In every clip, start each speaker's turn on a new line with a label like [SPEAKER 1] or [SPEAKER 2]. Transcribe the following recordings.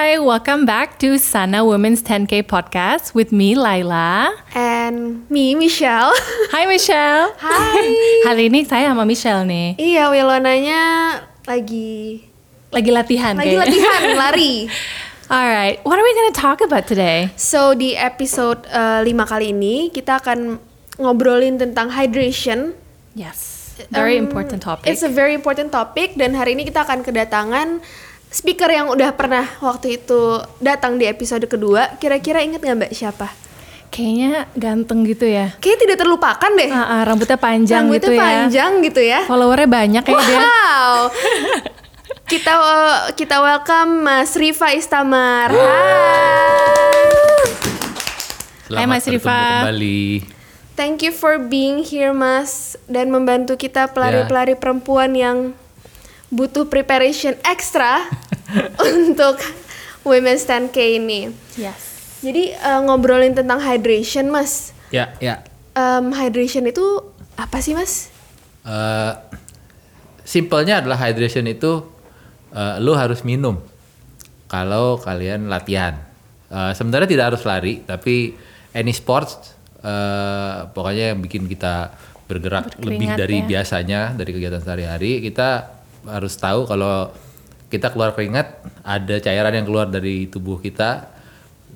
[SPEAKER 1] Hi, welcome back to Sana Women's 10K podcast with me, Laila.
[SPEAKER 2] And me, Michelle.
[SPEAKER 1] Hi Michelle.
[SPEAKER 2] Hai.
[SPEAKER 1] Hari ini saya sama Michelle nih.
[SPEAKER 2] iya, Wilonanya lagi
[SPEAKER 1] Lagi latihan
[SPEAKER 2] lagi
[SPEAKER 1] kayaknya.
[SPEAKER 2] latihan lari.
[SPEAKER 1] Alright, what are we gonna talk about today?
[SPEAKER 2] So di episode 5 kali ini kita akan ngobrolin tentang hydration.
[SPEAKER 1] Yes, very
[SPEAKER 2] Um,
[SPEAKER 1] important topic.
[SPEAKER 2] It's a very important topic dan hari ini kita akan kedatangan speaker yang udah pernah waktu itu datang di episode kedua. Kira-kira inget nggak Mbak siapa?
[SPEAKER 1] Kayaknya ganteng gitu ya.
[SPEAKER 2] Kayaknya tidak terlupakan deh.
[SPEAKER 1] Ah, ah, rambutnya panjang
[SPEAKER 2] Rambutnya
[SPEAKER 1] gitu ya.
[SPEAKER 2] panjang gitu ya.
[SPEAKER 1] Followernya banyak kayak dia.
[SPEAKER 2] Wow. kita uh, kita welcome Mas Rifa Istamar. Hai.
[SPEAKER 1] Hai, Mas Rifa.
[SPEAKER 3] kembali.
[SPEAKER 2] Thank you for being here Mas dan membantu kita pelari-pelari perempuan yang butuh preparation ekstra untuk Women's 10K ini.
[SPEAKER 1] Yes.
[SPEAKER 2] Jadi uh, ngobrolin tentang hydration Mas.
[SPEAKER 3] Ya, ya.
[SPEAKER 2] Um, hydration itu apa sih Mas?
[SPEAKER 3] Eh, simpelnya adalah hydration itu eh, lu harus minum kalau kalian latihan. Eh, sebenarnya tidak harus lari, tapi any sports eh, pokoknya yang bikin kita bergerak lebih
[SPEAKER 1] Berkeringat
[SPEAKER 3] dari
[SPEAKER 1] ya.
[SPEAKER 3] biasanya dari kegiatan sehari-hari, kita harus tahu kalau kita keluar keringat ada cairan yang keluar dari tubuh kita,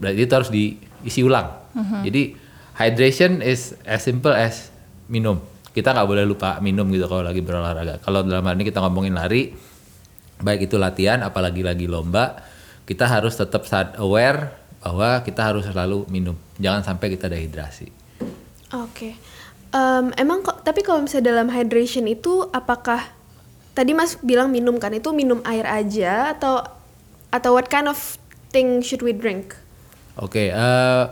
[SPEAKER 3] berarti itu harus diisi ulang. Jadi hydration is as simple as minum. Kita nggak boleh lupa minum gitu kalau lagi berolahraga. Kalau dalam hal ini kita ngomongin lari, baik itu latihan, apalagi lagi lomba, kita harus tetap saat aware bahwa kita harus selalu minum. Jangan sampai kita dehidrasi.
[SPEAKER 2] Oke. Em, emang kok tapi kalau misalnya dalam hydration itu apakah tadi Mas bilang minum kan itu minum air aja atau atau what kind of thing should we drink?
[SPEAKER 3] Oke, eh,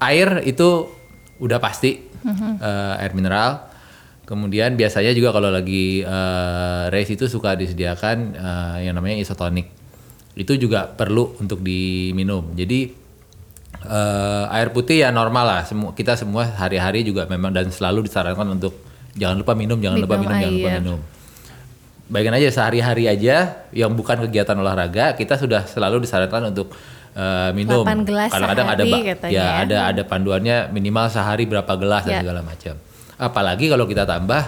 [SPEAKER 3] air itu udah pasti eh, air mineral. Kemudian biasanya juga kalau lagi eh, race itu suka disediakan eh, yang namanya isotonik. Itu juga perlu untuk diminum. Jadi eh, air putih ya normal lah. Semua kita semua hari-hari juga memang dan selalu disarankan untuk jangan lupa minum, jangan lupa
[SPEAKER 1] Minum
[SPEAKER 3] minum, jangan lupa
[SPEAKER 1] air.
[SPEAKER 3] minum. Bayangin aja sehari-hari aja yang bukan kegiatan olahraga kita sudah selalu disarankan untuk eh, minum.
[SPEAKER 1] 8 gelas
[SPEAKER 3] Kadang-kadang ada
[SPEAKER 1] katanya
[SPEAKER 3] ya
[SPEAKER 1] ya.
[SPEAKER 3] ada ada panduannya minimal sehari berapa gelas
[SPEAKER 1] Ya.
[SPEAKER 3] dan segala macam. Apalagi kalau kita tambah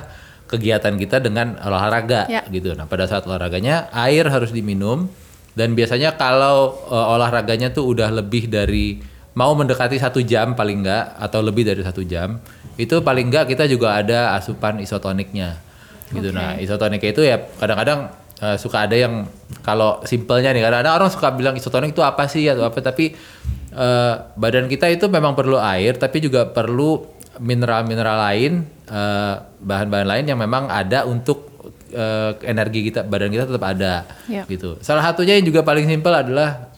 [SPEAKER 3] kegiatan kita dengan olahraga
[SPEAKER 1] Ya.
[SPEAKER 3] gitu. Nah pada saat olahraganya air harus diminum dan biasanya kalau eh, olahraganya tuh udah lebih dari mau mendekati satu jam paling enggak atau lebih dari satu jam itu paling enggak kita juga ada asupan isotoniknya gitu. Nah isotoniknya itu ya kadang-kadang eh, suka ada yang kalau simpelnya nih kadang-kadang orang suka bilang isotonik itu apa sih atau apa tapi eh, badan kita itu memang perlu air tapi juga perlu mineral-mineral lain eh, bahan-bahan lain yang memang ada untuk eh, energi kita badan kita tetap ada
[SPEAKER 1] Yap.
[SPEAKER 3] gitu. Salah satunya yang juga paling simpel adalah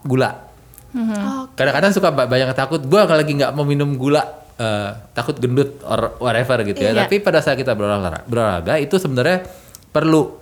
[SPEAKER 3] gula.
[SPEAKER 2] Oh,
[SPEAKER 3] Kadang-kadang suka ba- banyak yang takut, gua kalau lagi nggak mau minum gula, eh, takut gendut or whatever gitu ya.
[SPEAKER 1] Iya.
[SPEAKER 3] Tapi pada saat kita berolahraga, berolahraga itu sebenarnya perlu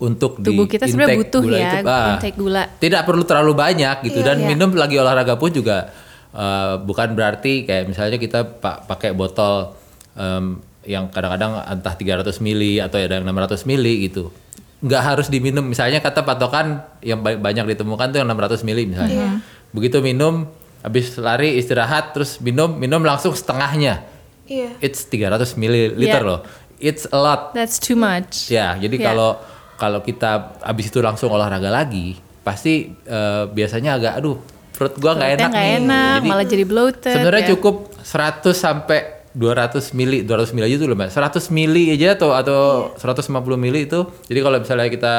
[SPEAKER 3] untuk
[SPEAKER 1] Tubuh
[SPEAKER 3] di
[SPEAKER 1] kita sebenarnya butuh
[SPEAKER 3] gula
[SPEAKER 1] ya
[SPEAKER 3] itu, ah,
[SPEAKER 1] intake gula.
[SPEAKER 3] Tidak perlu terlalu banyak gitu
[SPEAKER 2] Iya,
[SPEAKER 3] dan
[SPEAKER 1] iya.
[SPEAKER 3] minum lagi olahraga pun juga eh, bukan berarti kayak misalnya kita pa- pakai botol em, yang kadang-kadang entah 300 mili atau ada yang 600 mili gitu. Nggak harus diminum misalnya kata patokan yang ba- banyak ditemukan tuh yang 600 mili misalnya. Begitu minum habis lari istirahat terus minum minum langsung setengahnya.
[SPEAKER 2] Iya.
[SPEAKER 3] It's 300 mililiter
[SPEAKER 1] Iya.
[SPEAKER 3] loh. It's a lot.
[SPEAKER 1] That's too much.
[SPEAKER 3] Ya, jadi
[SPEAKER 1] Ya.
[SPEAKER 3] kalau kalau kita habis itu langsung olahraga lagi, pasti eh, biasanya agak aduh perut gua nggak enak
[SPEAKER 1] nggak
[SPEAKER 3] nih.
[SPEAKER 1] enak, malah jadi bloated,
[SPEAKER 3] Sebenarnya
[SPEAKER 1] ya.
[SPEAKER 3] cukup 100 sampai 200 mili, 200 mili aja tuh lemah. 100 mili aja atau atau
[SPEAKER 1] Iya.
[SPEAKER 3] 150 mili itu. Jadi kalau misalnya kita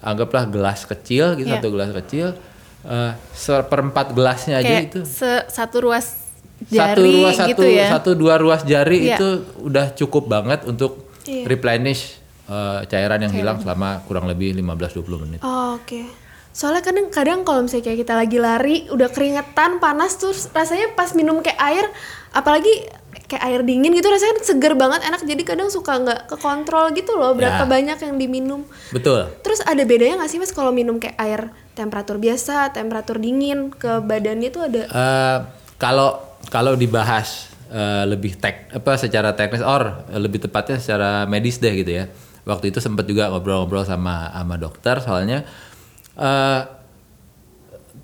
[SPEAKER 3] anggaplah gelas kecil gitu
[SPEAKER 1] Iya.
[SPEAKER 3] satu gelas kecil eh, seperempat gelasnya aja itu
[SPEAKER 1] se- satu ruas jari
[SPEAKER 3] satu ruas satu
[SPEAKER 1] gitu ya.
[SPEAKER 3] satu dua ruas jari
[SPEAKER 1] Iya.
[SPEAKER 3] itu udah cukup banget untuk
[SPEAKER 2] Iya.
[SPEAKER 3] replenish eh, cairan yang hilang selama kurang lebih 15-20 menit.
[SPEAKER 2] Oh, Oke. Soalnya kadang-kadang kalau misalnya kayak kita lagi lari, udah keringetan, panas terus rasanya pas minum kayak air, apalagi kayak air dingin gitu rasanya seger banget, enak. Jadi kadang suka nggak kekontrol gitu loh berapa
[SPEAKER 3] Ya.
[SPEAKER 2] banyak yang diminum.
[SPEAKER 3] Betul.
[SPEAKER 2] Terus ada bedanya nggak sih mas kalau minum kayak air temperatur biasa, temperatur dingin ke badannya itu ada?
[SPEAKER 3] Eh, kalau kalau dibahas eh, lebih tek apa secara teknis or lebih tepatnya secara medis deh gitu ya. Waktu itu sempat juga ngobrol-ngobrol sama sama dokter soalnya eh,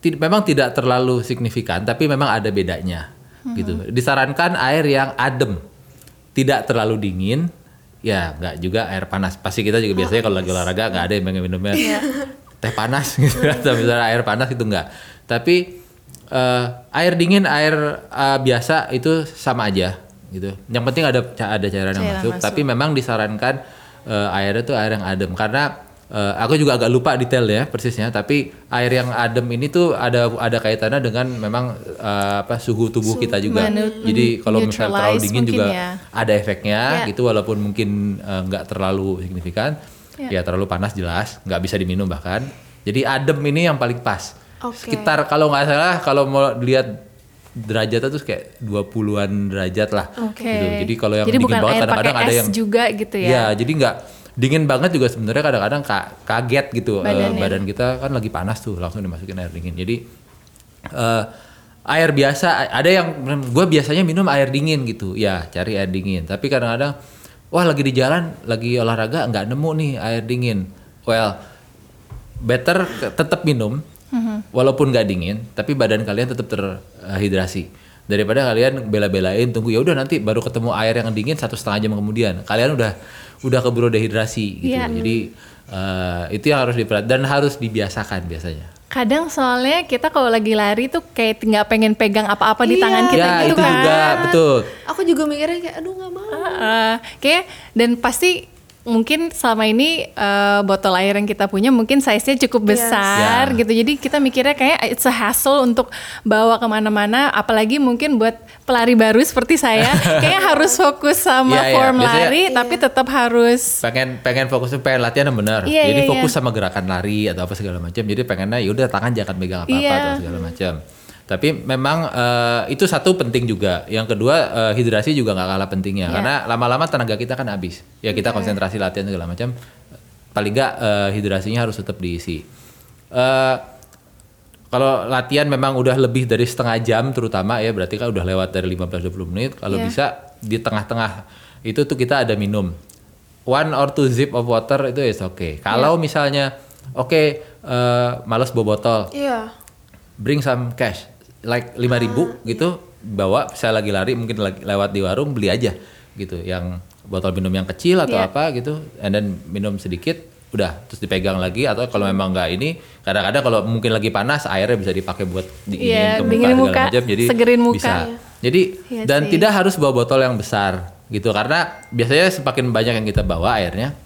[SPEAKER 3] ti- memang tidak terlalu signifikan, tapi memang ada bedanya, gitu. Disarankan air yang adem, tidak terlalu dingin, ya nggak juga air panas. Pasti kita juga biasanya kalau lagi olahraga nggak ada yang pengen minumnya teh panas gitu, atau misalnya air panas itu nggak. Tapi eh, air dingin, air eh, biasa itu sama aja, gitu. Yang penting ada ada cairan yang masuk,
[SPEAKER 1] masuk.
[SPEAKER 3] tapi memang disarankan eh, airnya tuh air yang adem karena eh, aku juga agak lupa detail ya persisnya tapi air yang adem ini tuh ada ada kaitannya dengan memang eh, apa suhu tubuh kita juga jadi kalau misalnya terlalu dingin juga
[SPEAKER 1] ya.
[SPEAKER 3] ada efeknya
[SPEAKER 1] Ya.
[SPEAKER 3] gitu walaupun mungkin eh, nggak terlalu signifikan ya. terlalu panas jelas nggak bisa diminum bahkan jadi adem ini yang paling pas
[SPEAKER 2] Oke.
[SPEAKER 3] sekitar kalau nggak salah kalau mau lihat derajatnya tuh kayak 20-an derajat lah
[SPEAKER 1] Oke.
[SPEAKER 3] gitu. jadi kalau yang
[SPEAKER 1] Jadi
[SPEAKER 3] dingin banget kadang-kadang ada yang
[SPEAKER 1] juga gitu ya?
[SPEAKER 3] Ya, jadi nggak dingin banget juga sebenarnya kadang-kadang ka- kaget gitu
[SPEAKER 1] Badannya.
[SPEAKER 3] badan kita kan lagi panas tuh langsung dimasukin air dingin. Jadi eh, air biasa ada yang gue biasanya minum air dingin gitu. Ya, cari air dingin. Tapi kadang-kadang wah lagi di jalan lagi olahraga nggak nemu nih air dingin. Well, better tetap minum walaupun nggak dingin, tapi badan kalian tetap terhidrasi daripada kalian bela-belain tunggu ya udah nanti baru ketemu air yang dingin satu setengah jam kemudian kalian udah udah keburu dehidrasi gitu
[SPEAKER 1] Iya.
[SPEAKER 3] jadi eh, itu yang harus diperhatikan dan harus dibiasakan biasanya
[SPEAKER 1] Kadang soalnya kita kalau lagi lari tuh kayak nggak pengen pegang apa-apa di
[SPEAKER 2] Iya.
[SPEAKER 1] tangan kita
[SPEAKER 3] ya
[SPEAKER 1] gitu
[SPEAKER 3] itu
[SPEAKER 1] kan.
[SPEAKER 3] juga betul
[SPEAKER 2] Aku juga mikirnya kayak aduh nggak mau.
[SPEAKER 1] Heeh. kayak dan pasti mungkin selama ini eh, botol air yang kita punya mungkin size-nya cukup
[SPEAKER 2] Yes.
[SPEAKER 1] besar
[SPEAKER 3] Ya.
[SPEAKER 1] gitu jadi kita mikirnya kayak it's a hassle untuk bawa ke mana-mana apalagi mungkin buat pelari baru seperti saya kayaknya harus fokus sama
[SPEAKER 3] Iya, iya.
[SPEAKER 1] form
[SPEAKER 3] Biasanya-
[SPEAKER 1] lari tapi tetap harus
[SPEAKER 3] pengen pengen fokusnya pengen latihan yang benar
[SPEAKER 1] Iya,
[SPEAKER 3] jadi
[SPEAKER 1] iya,
[SPEAKER 3] fokus
[SPEAKER 1] iya.
[SPEAKER 3] sama gerakan lari atau apa segala macam jadi pengennya yaudah tangan jangan pegang apa apa
[SPEAKER 1] Iya.
[SPEAKER 3] atau segala macam tapi memang eh, itu satu penting juga. Yang kedua eh, hidrasi juga nggak kalah pentingnya.
[SPEAKER 1] Iya.
[SPEAKER 3] karena lama-lama tenaga kita kan habis. Ya kita konsentrasi latihan segala macam. Paling nggak eh, hidrasinya harus tetap diisi. Eh, kalau latihan memang udah lebih dari setengah jam terutama ya berarti kan udah lewat dari 15-20 menit. Kalau
[SPEAKER 1] Iya.
[SPEAKER 3] bisa di tengah-tengah itu tuh kita ada minum. One or two zip of water itu is oke kalau misalnya oke eh, males bawa botol.
[SPEAKER 2] Iya.
[SPEAKER 3] bring some cash like 5000 gitu bawa saya lagi lari mungkin lagi lewat di warung beli aja gitu. Yang botol minum yang kecil atau
[SPEAKER 1] Iya.
[SPEAKER 3] apa gitu. And then minum sedikit udah terus dipegang lagi. Atau kalau memang nggak ini kadang-kadang kalau mungkin lagi panas airnya bisa dipakai buat
[SPEAKER 1] Iya,
[SPEAKER 3] ke muka
[SPEAKER 1] dinginin
[SPEAKER 3] segala
[SPEAKER 1] muka,
[SPEAKER 3] macam. Jadi
[SPEAKER 1] segerin muka.
[SPEAKER 3] bisa. jadi
[SPEAKER 1] Iya
[SPEAKER 3] dan
[SPEAKER 1] sih.
[SPEAKER 3] tidak harus bawa botol yang besar gitu. Karena biasanya semakin banyak yang kita bawa airnya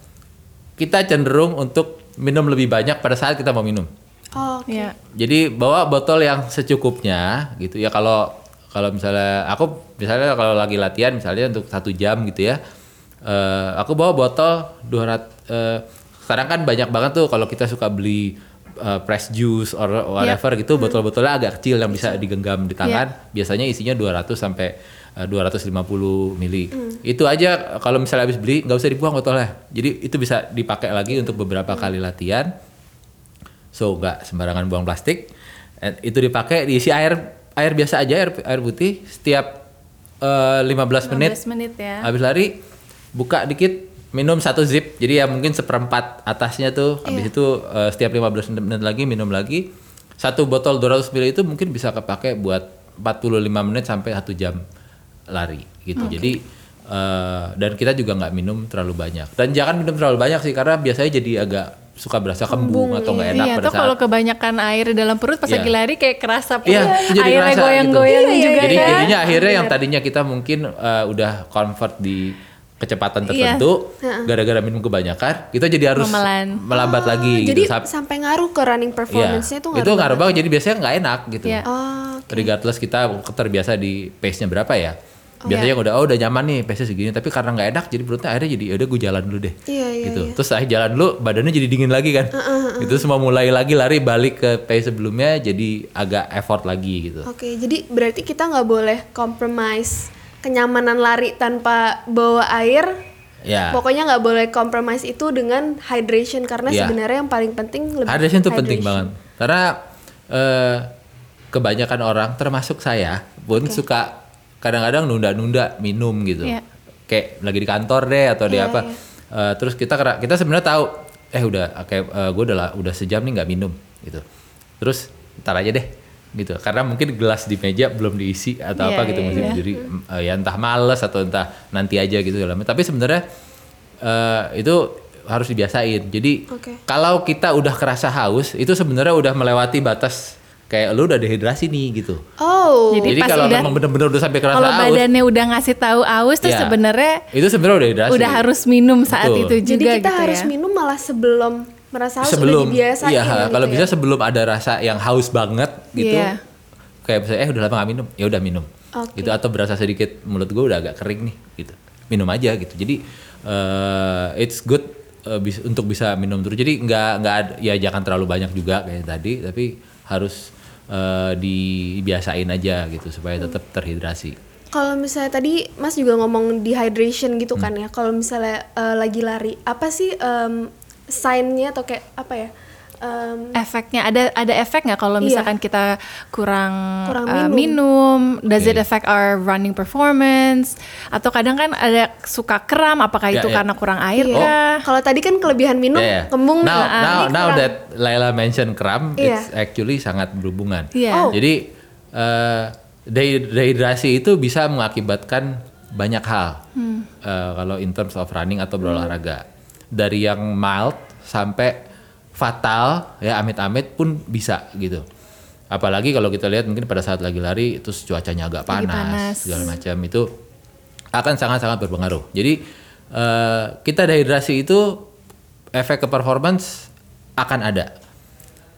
[SPEAKER 3] kita cenderung untuk minum lebih banyak pada saat kita mau minum
[SPEAKER 2] Oh, oke.
[SPEAKER 1] ya
[SPEAKER 3] jadi bawa botol yang secukupnya gitu ya kalau kalau misalnya aku misalnya kalau lagi latihan misalnya untuk satu jam gitu ya eh, aku bawa botol 200 eh, sekarang kan banyak banget tuh kalau kita suka beli eh, press juice or whatever gitu botol-botolnya agak kecil yang bisa digenggam di tangan biasanya isinya 200 sampai eh, 250 mili. Itu aja kalau misalnya habis beli nggak usah dibuang botolnya. Jadi itu bisa dipakai lagi untuk beberapa kali latihan so nggak sembarangan buang plastik. And itu dipakai diisi air air biasa aja air air putih setiap eh, 15 menit.
[SPEAKER 1] 15 menit ya.
[SPEAKER 3] Habis lari buka dikit minum satu zip. Jadi ya mungkin seperempat atasnya tuh. Habis itu eh, setiap 15 menit lagi minum lagi. Satu botol 200 ml itu mungkin bisa kepake buat 45 menit sampai satu jam lari gitu. Jadi eh, dan kita juga nggak minum terlalu banyak. Dan jangan minum terlalu banyak sih karena biasanya jadi agak suka berasa kembung atau nggak enak
[SPEAKER 1] Iya,
[SPEAKER 3] pada saat
[SPEAKER 1] kalau kebanyakan air di dalam perut pas
[SPEAKER 3] Iya.
[SPEAKER 1] lagi lari kayak kerasa
[SPEAKER 3] Iya, itu jadi
[SPEAKER 1] airnya goyang-goyang
[SPEAKER 3] gitu.
[SPEAKER 1] juga
[SPEAKER 3] jadi
[SPEAKER 1] kan.
[SPEAKER 3] jadinya akhirnya yang tadinya kita mungkin eh, udah convert di kecepatan
[SPEAKER 1] Iya.
[SPEAKER 3] tertentu gara-gara minum kebanyakan kita jadi harus
[SPEAKER 1] Memelan.
[SPEAKER 3] melambat lagi
[SPEAKER 2] Jadi
[SPEAKER 3] gitu
[SPEAKER 2] sampai ngaruh ke running
[SPEAKER 3] Iya.
[SPEAKER 2] performance-nya tuh
[SPEAKER 3] itu ngaruh banget jadi biasanya nggak enak gitu
[SPEAKER 1] Iya.
[SPEAKER 2] Oh,
[SPEAKER 3] regardless kita terbiasa di pace-nya berapa ya
[SPEAKER 2] Oh,
[SPEAKER 3] biasanya udah oh udah nyaman nih pace-nya segini. Tapi karena nggak enak jadi perutnya akhirnya jadi udah gue jalan dulu deh.
[SPEAKER 2] Iya, iya,
[SPEAKER 3] gitu.
[SPEAKER 2] iya.
[SPEAKER 3] terus akhirnya jalan dulu badannya jadi dingin lagi kan. Itu semua mulai lagi lari balik ke pace sebelumnya jadi agak effort lagi gitu.
[SPEAKER 2] Oke, jadi berarti kita nggak boleh compromise kenyamanan lari tanpa bawa air.
[SPEAKER 3] ya
[SPEAKER 2] Pokoknya nggak boleh compromise itu dengan hydration karena
[SPEAKER 3] Iya.
[SPEAKER 2] sebenarnya yang paling penting lebih
[SPEAKER 3] Hydration itu penting banget. Karena eh, kebanyakan orang termasuk saya pun suka kadang-kadang nunda-nunda minum gitu.
[SPEAKER 1] Iya.
[SPEAKER 3] Kayak lagi di kantor deh atau di
[SPEAKER 2] Iya,
[SPEAKER 3] apa. Eh, terus kita kita sebenarnya tahu eh udah kayak gue udah udah sejam nih nggak minum gitu. Terus ntar aja deh gitu karena mungkin gelas di meja belum diisi atau
[SPEAKER 1] Iya,
[SPEAKER 3] apa gitu
[SPEAKER 1] iya,
[SPEAKER 3] mesti
[SPEAKER 1] iya.
[SPEAKER 3] berdiri eh, ya entah males atau entah nanti aja gitu macam. tapi sebenarnya eh, itu harus dibiasain jadi
[SPEAKER 2] Oke.
[SPEAKER 3] kalau kita udah kerasa haus itu sebenarnya udah melewati batas kayak lu udah dehidrasi nih gitu
[SPEAKER 2] Oh.
[SPEAKER 1] Jadi
[SPEAKER 3] jadi kalau
[SPEAKER 1] udah-
[SPEAKER 3] memang bener-bener udah sampai kerasa
[SPEAKER 1] Kalau
[SPEAKER 3] haus
[SPEAKER 1] badannya udah ngasih tahu aus tuh
[SPEAKER 3] ya,
[SPEAKER 1] sebenarnya
[SPEAKER 3] itu sebenarnya udah dehidrasi
[SPEAKER 1] udah harus minum saat
[SPEAKER 3] Betul.
[SPEAKER 1] itu juga
[SPEAKER 2] Jadi kita
[SPEAKER 1] gitu
[SPEAKER 2] harus
[SPEAKER 1] ya.
[SPEAKER 2] minum malah sebelum merasa haus
[SPEAKER 3] sebelum
[SPEAKER 2] udah dibiasain
[SPEAKER 3] iya
[SPEAKER 2] gitu
[SPEAKER 3] kalau
[SPEAKER 2] ya.
[SPEAKER 3] bisa sebelum ada rasa yang haus banget gitu
[SPEAKER 1] Iya.
[SPEAKER 3] kayak misalnya eh udah lama gak minum ya udah minum
[SPEAKER 2] Oke.
[SPEAKER 3] gitu atau berasa sedikit mulut gue udah agak kering nih gitu minum aja gitu jadi eh, it's good eh, bis- untuk bisa minum terus jadi nggak nggak ada- ya jangan terlalu banyak juga kayak tadi tapi harus eh, dibiasain aja gitu supaya tetap terhidrasi
[SPEAKER 2] Kalau misalnya tadi Mas juga ngomong dehydration gitu kan
[SPEAKER 3] Hmm.
[SPEAKER 2] ya. Kalau misalnya eh, lagi lari, apa sih em, sign-nya atau kayak apa ya? Em,
[SPEAKER 1] efeknya ada ada efek nggak kalau
[SPEAKER 2] Iya.
[SPEAKER 1] misalkan kita kurang,
[SPEAKER 2] Kurang
[SPEAKER 1] uh,
[SPEAKER 2] minum.
[SPEAKER 1] minum does it
[SPEAKER 3] Oke.
[SPEAKER 1] affect our running performance atau kadang kan ada suka kram apakah
[SPEAKER 3] Ya,
[SPEAKER 1] itu
[SPEAKER 3] ya.
[SPEAKER 1] karena kurang air
[SPEAKER 2] iya.
[SPEAKER 1] kah
[SPEAKER 2] Kalau tadi kan kelebihan minum
[SPEAKER 3] Yeah, yeah.
[SPEAKER 2] kembung
[SPEAKER 3] now,
[SPEAKER 2] nih.
[SPEAKER 3] now,
[SPEAKER 2] Ini
[SPEAKER 3] now that Laila mention kram,
[SPEAKER 2] Iya.
[SPEAKER 3] it's actually sangat berhubungan.
[SPEAKER 1] Iya.
[SPEAKER 2] Oh.
[SPEAKER 3] Jadi eh, dehi- dehidrasi itu bisa mengakibatkan banyak hal.
[SPEAKER 2] Hmm.
[SPEAKER 3] Eh, kalau in terms of running atau berolahraga, dari yang mild sampai fatal, ya amit-amit pun bisa gitu. Apalagi kalau kita lihat mungkin pada saat lagi lari terus cuacanya agak
[SPEAKER 1] Lagi
[SPEAKER 3] panas,
[SPEAKER 1] panas.
[SPEAKER 3] segala macam itu akan sangat-sangat berpengaruh. Jadi eh, kita dehidrasi itu efek ke performance akan ada.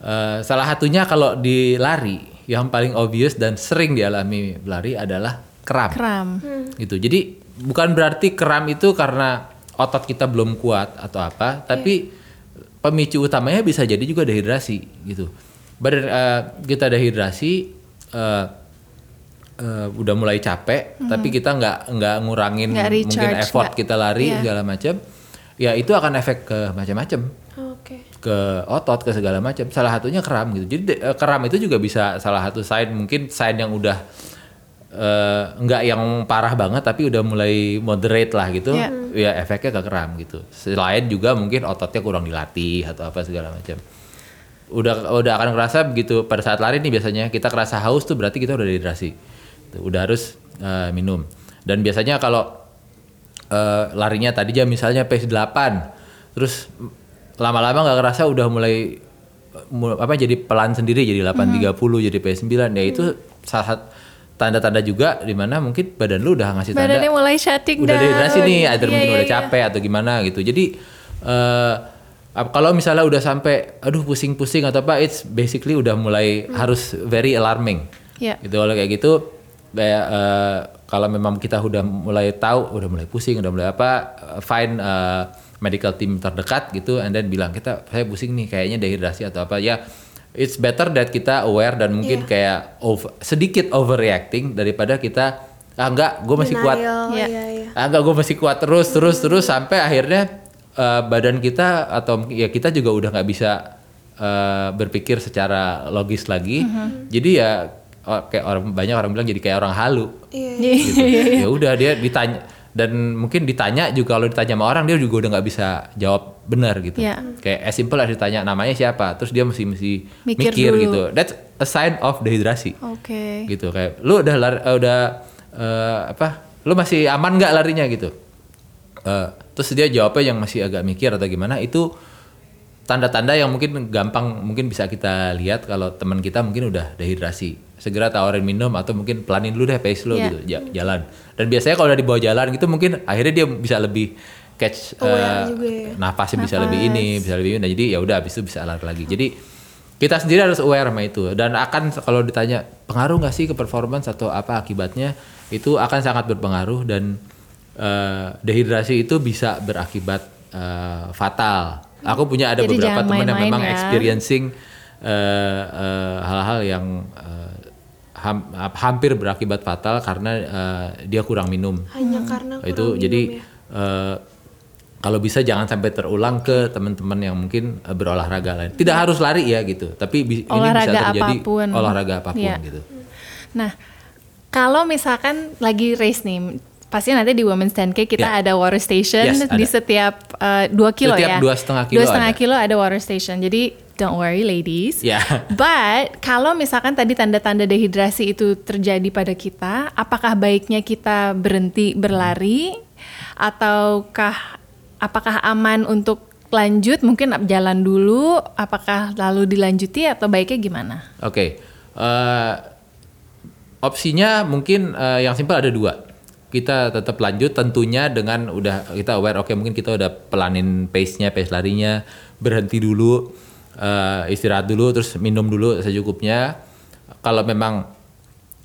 [SPEAKER 3] Eh, salah satunya kalau di lari yang paling obvious dan sering dialami lari adalah kram.
[SPEAKER 1] kram
[SPEAKER 3] Gitu. Jadi bukan berarti kram itu karena otot kita belum kuat atau apa, tapi pemicu utamanya bisa jadi juga dehidrasi gitu. Badan eh, kita dehidrasi eh, eh, udah mulai capek, tapi kita nggak nggak ngurangin mungkin
[SPEAKER 1] recharge,
[SPEAKER 3] effort
[SPEAKER 1] nggak-
[SPEAKER 3] kita lari
[SPEAKER 1] iya.
[SPEAKER 3] segala macam, ya itu akan efek ke macam-macam ke otot ke segala macam salah satunya kram gitu. Jadi de- eh, kram itu juga bisa salah satu sign mungkin sign yang udah eh, nggak yang parah banget tapi udah mulai moderate lah gitu.
[SPEAKER 1] Iya.
[SPEAKER 3] ya efeknya ke kram gitu. Selain juga mungkin ototnya kurang dilatih atau apa segala macam. Udah udah akan kerasa begitu pada saat lari nih biasanya kita kerasa haus tuh berarti kita udah dehidrasi. Tuh, udah harus eh, minum. Dan biasanya kalau eh, larinya tadi jam misalnya pace 8 terus lama-lama nggak kerasa udah mulai mu- apa jadi pelan sendiri jadi 8.30 jadi pace 9 ya itu salah satu tanda-tanda juga di mana mungkin badan lu udah ngasih tanda
[SPEAKER 1] badannya mulai shutting
[SPEAKER 3] udah
[SPEAKER 1] down
[SPEAKER 3] dehidrasi nih, either
[SPEAKER 1] Iya,
[SPEAKER 3] mungkin
[SPEAKER 1] iya,
[SPEAKER 3] udah
[SPEAKER 1] iya.
[SPEAKER 3] capek atau gimana gitu. Jadi eh ap- kalau misalnya udah sampai aduh pusing-pusing atau apa, it's basically udah mulai harus very alarming.
[SPEAKER 1] Iya.
[SPEAKER 3] Gitu kalau kayak gitu kayak eh, kalau memang kita udah mulai tahu, udah mulai pusing, udah mulai apa, eh, find eh, medical team terdekat gitu and then bilang kita saya pusing nih kayaknya dehidrasi atau apa ya it's better that kita aware dan mungkin
[SPEAKER 2] Iya.
[SPEAKER 3] kayak over- sedikit overreacting daripada kita ah enggak gue masih kuat
[SPEAKER 2] Denial,
[SPEAKER 1] Iya.
[SPEAKER 2] iya, iya.
[SPEAKER 3] ah, enggak gue masih kuat terus terus terus sampai akhirnya eh, badan kita atau ya kita juga udah nggak bisa eh, berpikir secara logis lagi jadi ya oh, kayak orang banyak orang bilang jadi kayak orang halu
[SPEAKER 2] Iya.
[SPEAKER 3] gitu. ya udah dia ditanya dan mungkin ditanya juga kalau ditanya sama orang dia juga udah nggak bisa jawab benar gitu.
[SPEAKER 1] Iya.
[SPEAKER 3] kayak as simple as ditanya namanya siapa? Terus dia mesti mesti
[SPEAKER 1] Mikir
[SPEAKER 3] mikir,
[SPEAKER 1] dulu.
[SPEAKER 3] gitu. That's a sign of dehidrasi.
[SPEAKER 1] Oke.
[SPEAKER 3] Gitu kayak lu udah lari, eh, udah eh, apa lu masih aman nggak larinya? Gitu. Eh, terus dia jawabnya yang masih agak mikir atau gimana itu tanda-tanda yang mungkin gampang mungkin bisa kita lihat kalau teman kita mungkin udah dehidrasi segera tawarin minum atau mungkin pelanin dulu deh pace lo
[SPEAKER 1] Iya.
[SPEAKER 3] gitu ja- jalan dan biasanya kalau udah dibawa jalan gitu mungkin akhirnya dia bisa lebih catch eh,
[SPEAKER 2] juga ya.
[SPEAKER 3] nafasnya bisa lebih ini bisa lebih ini nah, jadi ya udah habis itu bisa lari lagi jadi kita sendiri harus aware sama itu dan akan kalau ditanya pengaruh nggak sih ke performance atau apa akibatnya itu akan sangat berpengaruh dan eh, dehidrasi itu bisa berakibat eh, fatal. Aku punya ada
[SPEAKER 1] Jadi
[SPEAKER 3] beberapa teman yang memang
[SPEAKER 1] ya.
[SPEAKER 3] experiencing eh, eh, hal-hal yang eh, ham- hampir berakibat fatal karena eh, dia kurang minum
[SPEAKER 2] Hanya karena kurang
[SPEAKER 3] itu
[SPEAKER 2] minum
[SPEAKER 3] jadi
[SPEAKER 2] ya.
[SPEAKER 3] eh, kalau bisa jangan sampai terulang ke teman-teman yang mungkin eh, berolahraga lain. Tidak harus lari ya gitu, tapi bi- ini bisa
[SPEAKER 1] Olahraga
[SPEAKER 3] terjadi
[SPEAKER 1] apa pun.
[SPEAKER 3] olahraga apa pun
[SPEAKER 1] Iya.
[SPEAKER 3] gitu.
[SPEAKER 1] Nah, kalau misalkan lagi race nih, pasti nanti di Women's 10K kita
[SPEAKER 3] Ya.
[SPEAKER 1] ada water station
[SPEAKER 3] Yes,
[SPEAKER 1] di
[SPEAKER 3] ada.
[SPEAKER 1] setiap uh, 2 kilo
[SPEAKER 3] Setiap
[SPEAKER 1] ya.
[SPEAKER 3] dua setengah kilo
[SPEAKER 1] Dua setengah
[SPEAKER 3] ada.
[SPEAKER 1] kilo ada water station. Jadi don't worry ladies.
[SPEAKER 3] Ya.
[SPEAKER 1] But kalau misalkan tadi tanda-tanda dehidrasi itu terjadi pada kita, apakah baiknya kita berhenti berlari ataukah apakah aman untuk lanjut mungkin jalan dulu apakah lalu dilanjuti atau baiknya gimana?
[SPEAKER 3] Oke. eh, opsinya mungkin eh, yang simpel ada dua. Kita tetap lanjut tentunya dengan udah kita aware oke mungkin kita udah pelanin pace-nya, pace larinya, berhenti dulu, eh, istirahat dulu terus minum dulu secukupnya. Kalau memang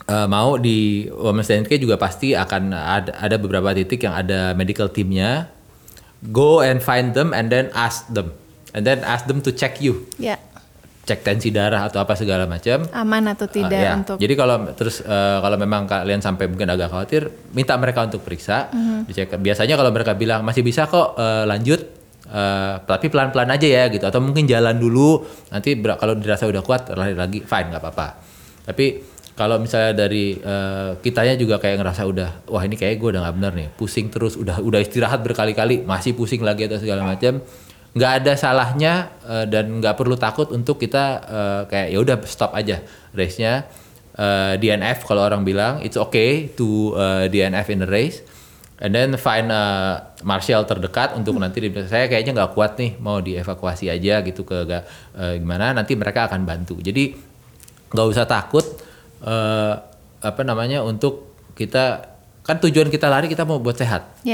[SPEAKER 3] eh, mau di Women's 10K juga pasti akan ada, ada beberapa titik yang ada medical teamnya. Go and find them and then ask them. And then ask them to check you
[SPEAKER 1] Ya,
[SPEAKER 3] cek tensi darah atau apa segala macam.
[SPEAKER 1] aman atau tidak
[SPEAKER 3] Uh, ya.
[SPEAKER 1] untuk
[SPEAKER 3] Jadi kalau terus uh, kalau memang kalian sampai mungkin agak khawatir, minta mereka untuk periksa,
[SPEAKER 1] Mhm.
[SPEAKER 3] dicek. Biasanya kalau mereka bilang masih bisa kok uh, lanjut, uh, tapi pelan-pelan aja ya gitu. Atau mungkin jalan dulu, nanti kalau dirasa udah kuat lari lagi, fine nggak apa-apa. Tapi kalau misalnya dari uh, kitanya juga kayak ngerasa udah, wah ini kayak gue udah nggak bener nih, pusing terus, udah udah istirahat berkali-kali, masih pusing lagi atau segala macam nggak ada salahnya eh, dan nggak perlu takut untuk kita eh, kayak ya udah stop aja race-nya Eh, DNF kalau orang bilang it's okay to eh, DNF in the race and then find a marshal terdekat untuk nanti di- saya kayaknya nggak kuat nih mau dievakuasi aja gitu ke eh, gimana nanti mereka akan bantu. Jadi nggak usah takut eh, apa namanya untuk kita kan tujuan kita lari kita mau buat sehat.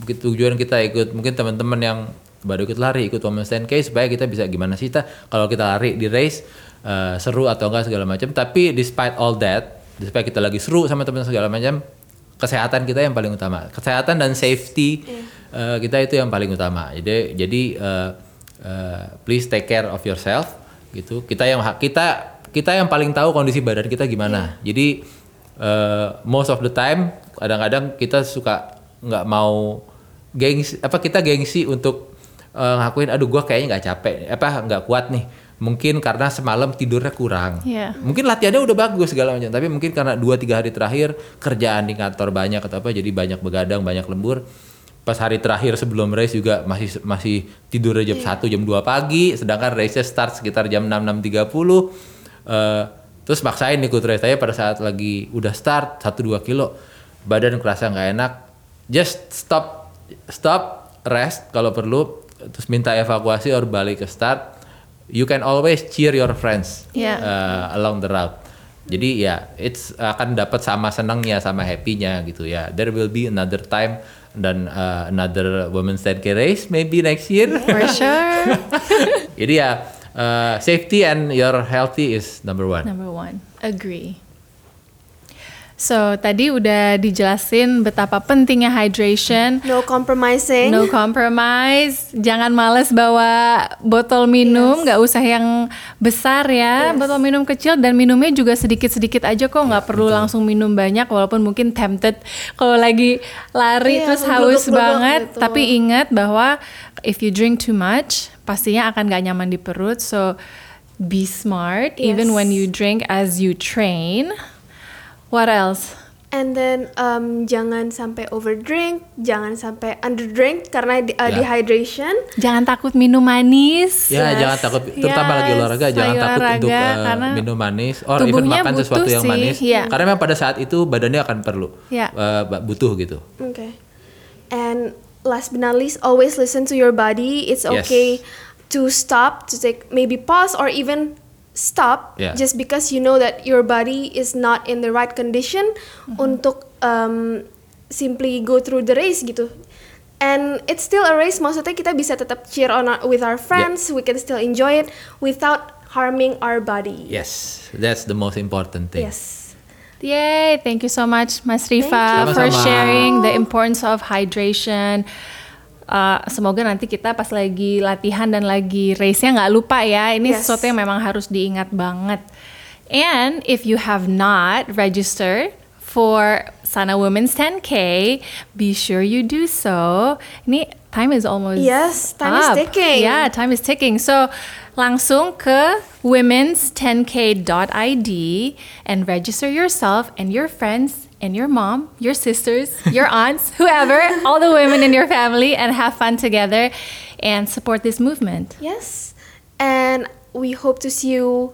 [SPEAKER 3] Begitu tujuan kita ikut mungkin teman-teman yang baru ikut lari ikut Women's 10K supaya kita bisa gimana sih kita kalau kita lari di race eh, seru atau enggak segala macam tapi despite all that supaya kita lagi seru sama teman segala macam kesehatan kita yang paling utama. Kesehatan dan safety eh, kita itu yang paling utama. Jadi jadi eh, eh, please take care of yourself gitu. Kita yang kita kita yang paling tahu kondisi badan kita gimana. Jadi eh, most of the time kadang-kadang kita suka nggak mau gengsi apa kita gengsi untuk eh, ngakuin aduh gua kayaknya nggak capek apa nggak kuat nih mungkin karena semalam tidurnya kurang.
[SPEAKER 1] Iya.
[SPEAKER 3] mungkin latihannya udah bagus segala macam tapi mungkin karena dua tiga hari terakhir kerjaan di kantor banyak atau apa jadi banyak begadang banyak lembur. Pas hari terakhir sebelum race juga masih masih tidurnya jam 1 jam 2 pagi sedangkan race start sekitar jam 6 6.30 Eh, terus maksain ikut race saya pada saat lagi udah start 1 2 kilo badan kerasa nggak enak. Just stop stop rest kalau perlu terus minta evakuasi or balik ke start you can always cheer your friends
[SPEAKER 1] Yeah.
[SPEAKER 3] uh, along the route. Jadi ya, it's akan dapat sama senangnya, sama happy-nya gitu ya. There will be another time dan uh, another women's 10k race maybe next year.
[SPEAKER 1] for sure
[SPEAKER 3] Jadi ya, uh, safety and your healthy is number one.
[SPEAKER 1] number one agree So tadi udah dijelasin betapa pentingnya hydration,
[SPEAKER 2] No compromising.
[SPEAKER 1] no compromise, jangan males bawa botol minum, nggak usah yang besar ya, botol minum kecil dan minumnya juga sedikit-sedikit aja kok, nggak perlu langsung minum banyak walaupun mungkin tempted. Kalau lagi lari
[SPEAKER 2] Iya,
[SPEAKER 1] terus haus
[SPEAKER 2] gluduk-gluduk
[SPEAKER 1] banget,
[SPEAKER 2] gitu.
[SPEAKER 1] tapi ingat bahwa if you drink too much pastinya akan nggak nyaman di perut, so be smart. Even
[SPEAKER 2] Yes.
[SPEAKER 1] when you drink as you train. What else?
[SPEAKER 2] And then um, jangan sampai overdrink, jangan sampai underdrink karena di- uh,
[SPEAKER 3] Ya.
[SPEAKER 2] dehydration.
[SPEAKER 1] Jangan takut minum manis.
[SPEAKER 3] Ya,
[SPEAKER 2] Yes.
[SPEAKER 3] jangan takut, terutama
[SPEAKER 1] Yes,
[SPEAKER 3] lagi olahraga, jangan
[SPEAKER 1] lagi
[SPEAKER 3] takut
[SPEAKER 1] olahraga,
[SPEAKER 3] untuk uh, minum manis, or even makan sesuatu yang
[SPEAKER 1] sih,
[SPEAKER 3] manis.
[SPEAKER 1] iya.
[SPEAKER 3] Karena memang pada saat itu badannya akan perlu,
[SPEAKER 1] Ya.
[SPEAKER 3] uh, butuh gitu.
[SPEAKER 2] Okay. And last but not least, always listen to your body. It's
[SPEAKER 3] Yes.
[SPEAKER 2] okay to stop, to take maybe pause or even stop
[SPEAKER 3] Yeah.
[SPEAKER 2] just because you know that your body is not in the right condition untuk um, simply go through the race gitu. And it's still a race. Maksudnya kita bisa tetap cheer on our, with our friends. We can still enjoy it without harming our body.
[SPEAKER 3] Yes, that's the most important thing.
[SPEAKER 2] Yes.
[SPEAKER 1] Yay! Thank you so much, Mas Rifa, for sharing the importance of hydration. Uh, semoga nanti kita pas lagi latihan dan lagi race-nya nggak lupa ya. Ini
[SPEAKER 2] Yes.
[SPEAKER 1] sesuatu yang memang harus diingat banget. And if you have not registered for Sana Women's 10K, be sure you do so. Ini time is almost
[SPEAKER 2] Yes, time is
[SPEAKER 1] up.
[SPEAKER 2] ticking.
[SPEAKER 1] Yeah, time is ticking. So langsung ke women's10k.id and register yourself and your friends and your mom, your sisters, your aunts, whoever, all the women in your family, and have fun together and support this movement.
[SPEAKER 2] Yes. And we hope to see you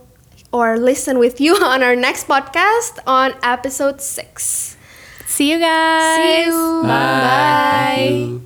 [SPEAKER 2] or listen with you on our next podcast on episode six.
[SPEAKER 1] See you guys.
[SPEAKER 2] See you.
[SPEAKER 3] Bye.
[SPEAKER 2] Bye.